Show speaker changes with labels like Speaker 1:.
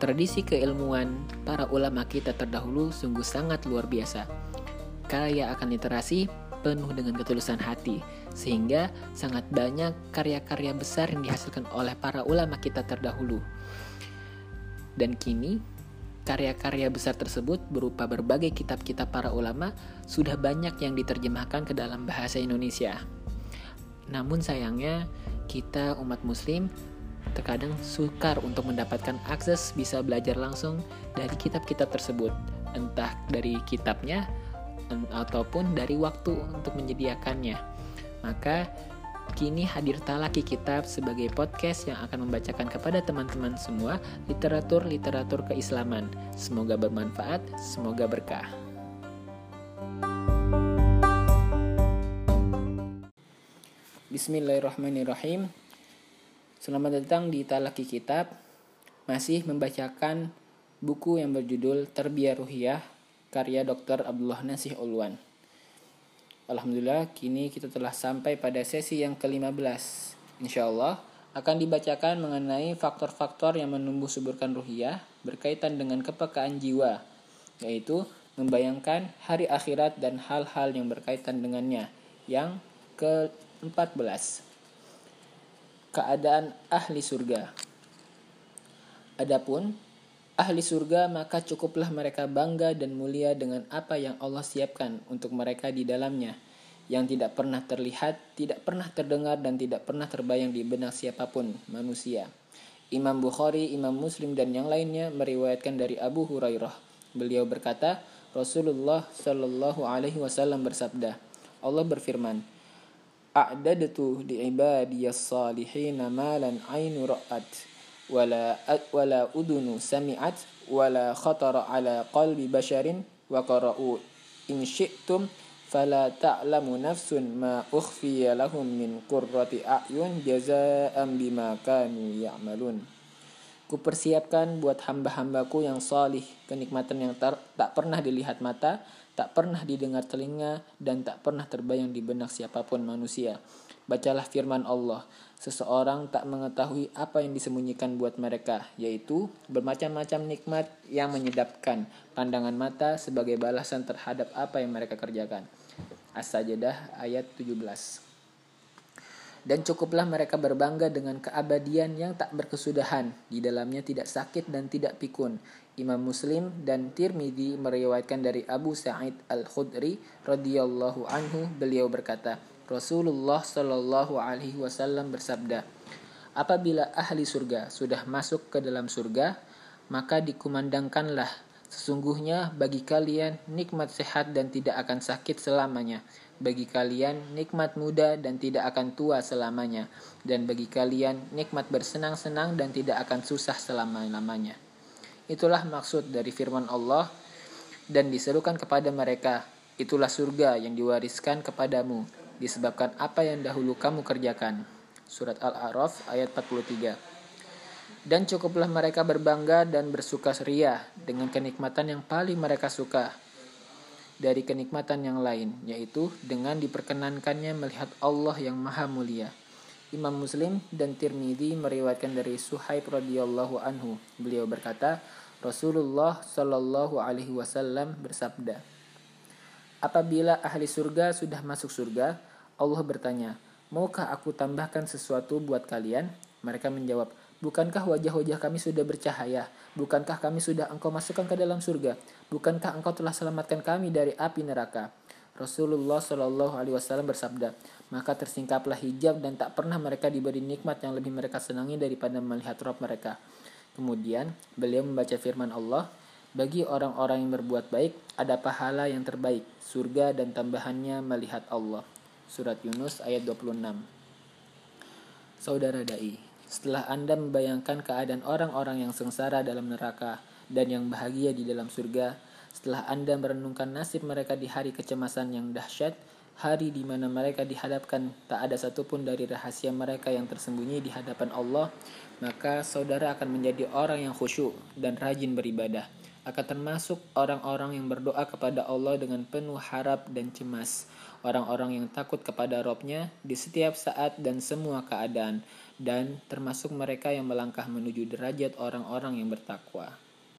Speaker 1: Tradisi keilmuan para ulama kita terdahulu sungguh sangat luar biasa. Kaya akan literasi, penuh dengan ketulusan hati, sehingga sangat banyak karya-karya besar yang dihasilkan oleh para ulama kita terdahulu. Dan kini, karya-karya besar tersebut berupa berbagai kitab-kitab para ulama sudah banyak yang diterjemahkan ke dalam bahasa Indonesia. Namun sayangnya, kita umat muslim terkadang sukar untuk mendapatkan akses bisa belajar langsung dari kitab-kitab tersebut, entah dari kitabnya ataupun dari waktu untuk menyediakannya. Maka kini hadir Talaki Kitab sebagai podcast yang akan membacakan kepada teman-teman semua literatur-literatur keislaman. Semoga bermanfaat, semoga berkah. Bismillahirrahmanirrahim. Selamat datang di Talaki Kitab. Masih membacakan buku yang berjudul Terbiar Ruhiyah karya Dr. Abdullah Nasih Ulwan. Alhamdulillah, kini kita telah sampai pada sesi yang ke-15. Insya Allah akan dibacakan mengenai faktor-faktor yang menumbuh suburkan ruhiyah berkaitan dengan kepekaan jiwa, yaitu membayangkan hari akhirat dan hal-hal yang berkaitan dengannya. Yang ke-14 keadaan ahli surga. Adapun ahli surga maka cukuplah mereka bangga dan mulia dengan apa yang Allah siapkan untuk mereka di dalamnya yang tidak pernah terlihat, tidak pernah terdengar dan tidak pernah terbayang di benak siapa pun manusia. Imam Bukhari, Imam Muslim dan yang lainnya meriwayatkan dari Abu Hurairah. Beliau berkata, Rasulullah Shallallahu alaihi wasallam bersabda, Allah berfirman, a'dadtu li ibadiyas salihin malan ainu ra'at wala wala udunu sami'at wala khatara ala qalbi basharin wa qara'u in syi'tum fala ta'lamu nafsun ma ukhfiya lahum min qurrati a'yun jazaa'an bima kanu ya'malun. Kupersiapkan buat hamba-hambaku yang salih kenikmatan yang tak pernah dilihat mata tak pernah didengar telinga, dan tak pernah terbayang di benak siapa pun manusia. Bacalah firman Allah, seseorang tak mengetahui apa yang disembunyikan buat mereka, yaitu bermacam-macam nikmat yang menyedapkan pandangan mata sebagai balasan terhadap apa yang mereka kerjakan. As-Sajdah ayat 17 dan cukuplah mereka berbangga dengan keabadian yang tak berkesudahan. Di dalamnya tidak sakit dan tidak pikun. Imam Muslim dan Tirmidzi meriwayatkan dari Abu Sa'id Al-Khudri radhiyallahu anhu beliau berkata, Rasulullah shallallahu alaihi wasallam bersabda, Apabila ahli surga sudah masuk ke dalam surga, maka dikumandangkanlah sesungguhnya bagi kalian nikmat sehat dan tidak akan sakit selamanya bagi kalian nikmat muda dan tidak akan tua selamanya, dan bagi kalian nikmat bersenang-senang dan tidak akan susah selama-lamanya. Itulah maksud dari firman Allah, dan diserukan kepada mereka, itulah surga yang diwariskan kepadamu, disebabkan apa yang dahulu kamu kerjakan. Surat Al-A'raf ayat 43 Dan cukuplah mereka berbangga dan bersuka seria dengan kenikmatan yang paling mereka suka, dari kenikmatan yang lain, yaitu dengan diperkenankannya melihat Allah yang maha mulia. Imam Muslim dan Tirmidzi meriwayatkan dari Suhaib radhiyallahu anhu. Beliau berkata, Rasulullah shallallahu alaihi wasallam bersabda, Apabila ahli surga sudah masuk surga, Allah bertanya, Maukah aku tambahkan sesuatu buat kalian? Mereka menjawab, Bukankah wajah-wajah kami sudah bercahaya? Bukankah kami sudah engkau masukkan ke dalam surga? Bukankah engkau telah selamatkan kami dari api neraka? Rasulullah Shallallahu Alaihi Wasallam bersabda, maka tersingkaplah hijab dan tak pernah mereka diberi nikmat yang lebih mereka senangi daripada melihat roh mereka. Kemudian beliau membaca firman Allah, bagi orang-orang yang berbuat baik ada pahala yang terbaik, surga dan tambahannya melihat Allah. Surat Yunus ayat 26. Saudara dai, setelah Anda membayangkan keadaan orang-orang yang sengsara dalam neraka dan yang bahagia di dalam surga, setelah Anda merenungkan nasib mereka di hari kecemasan yang dahsyat, hari di mana mereka dihadapkan tak ada satupun dari rahasia mereka yang tersembunyi di hadapan Allah, maka saudara akan menjadi orang yang khusyuk dan rajin beribadah. Akan termasuk orang-orang yang berdoa kepada Allah dengan penuh harap dan cemas, orang-orang yang takut kepada Robnya di setiap saat dan semua keadaan, dan termasuk mereka yang melangkah menuju derajat orang-orang yang bertakwa.